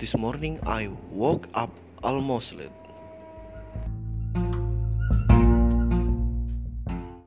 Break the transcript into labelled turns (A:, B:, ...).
A: This morning I woke up almost late.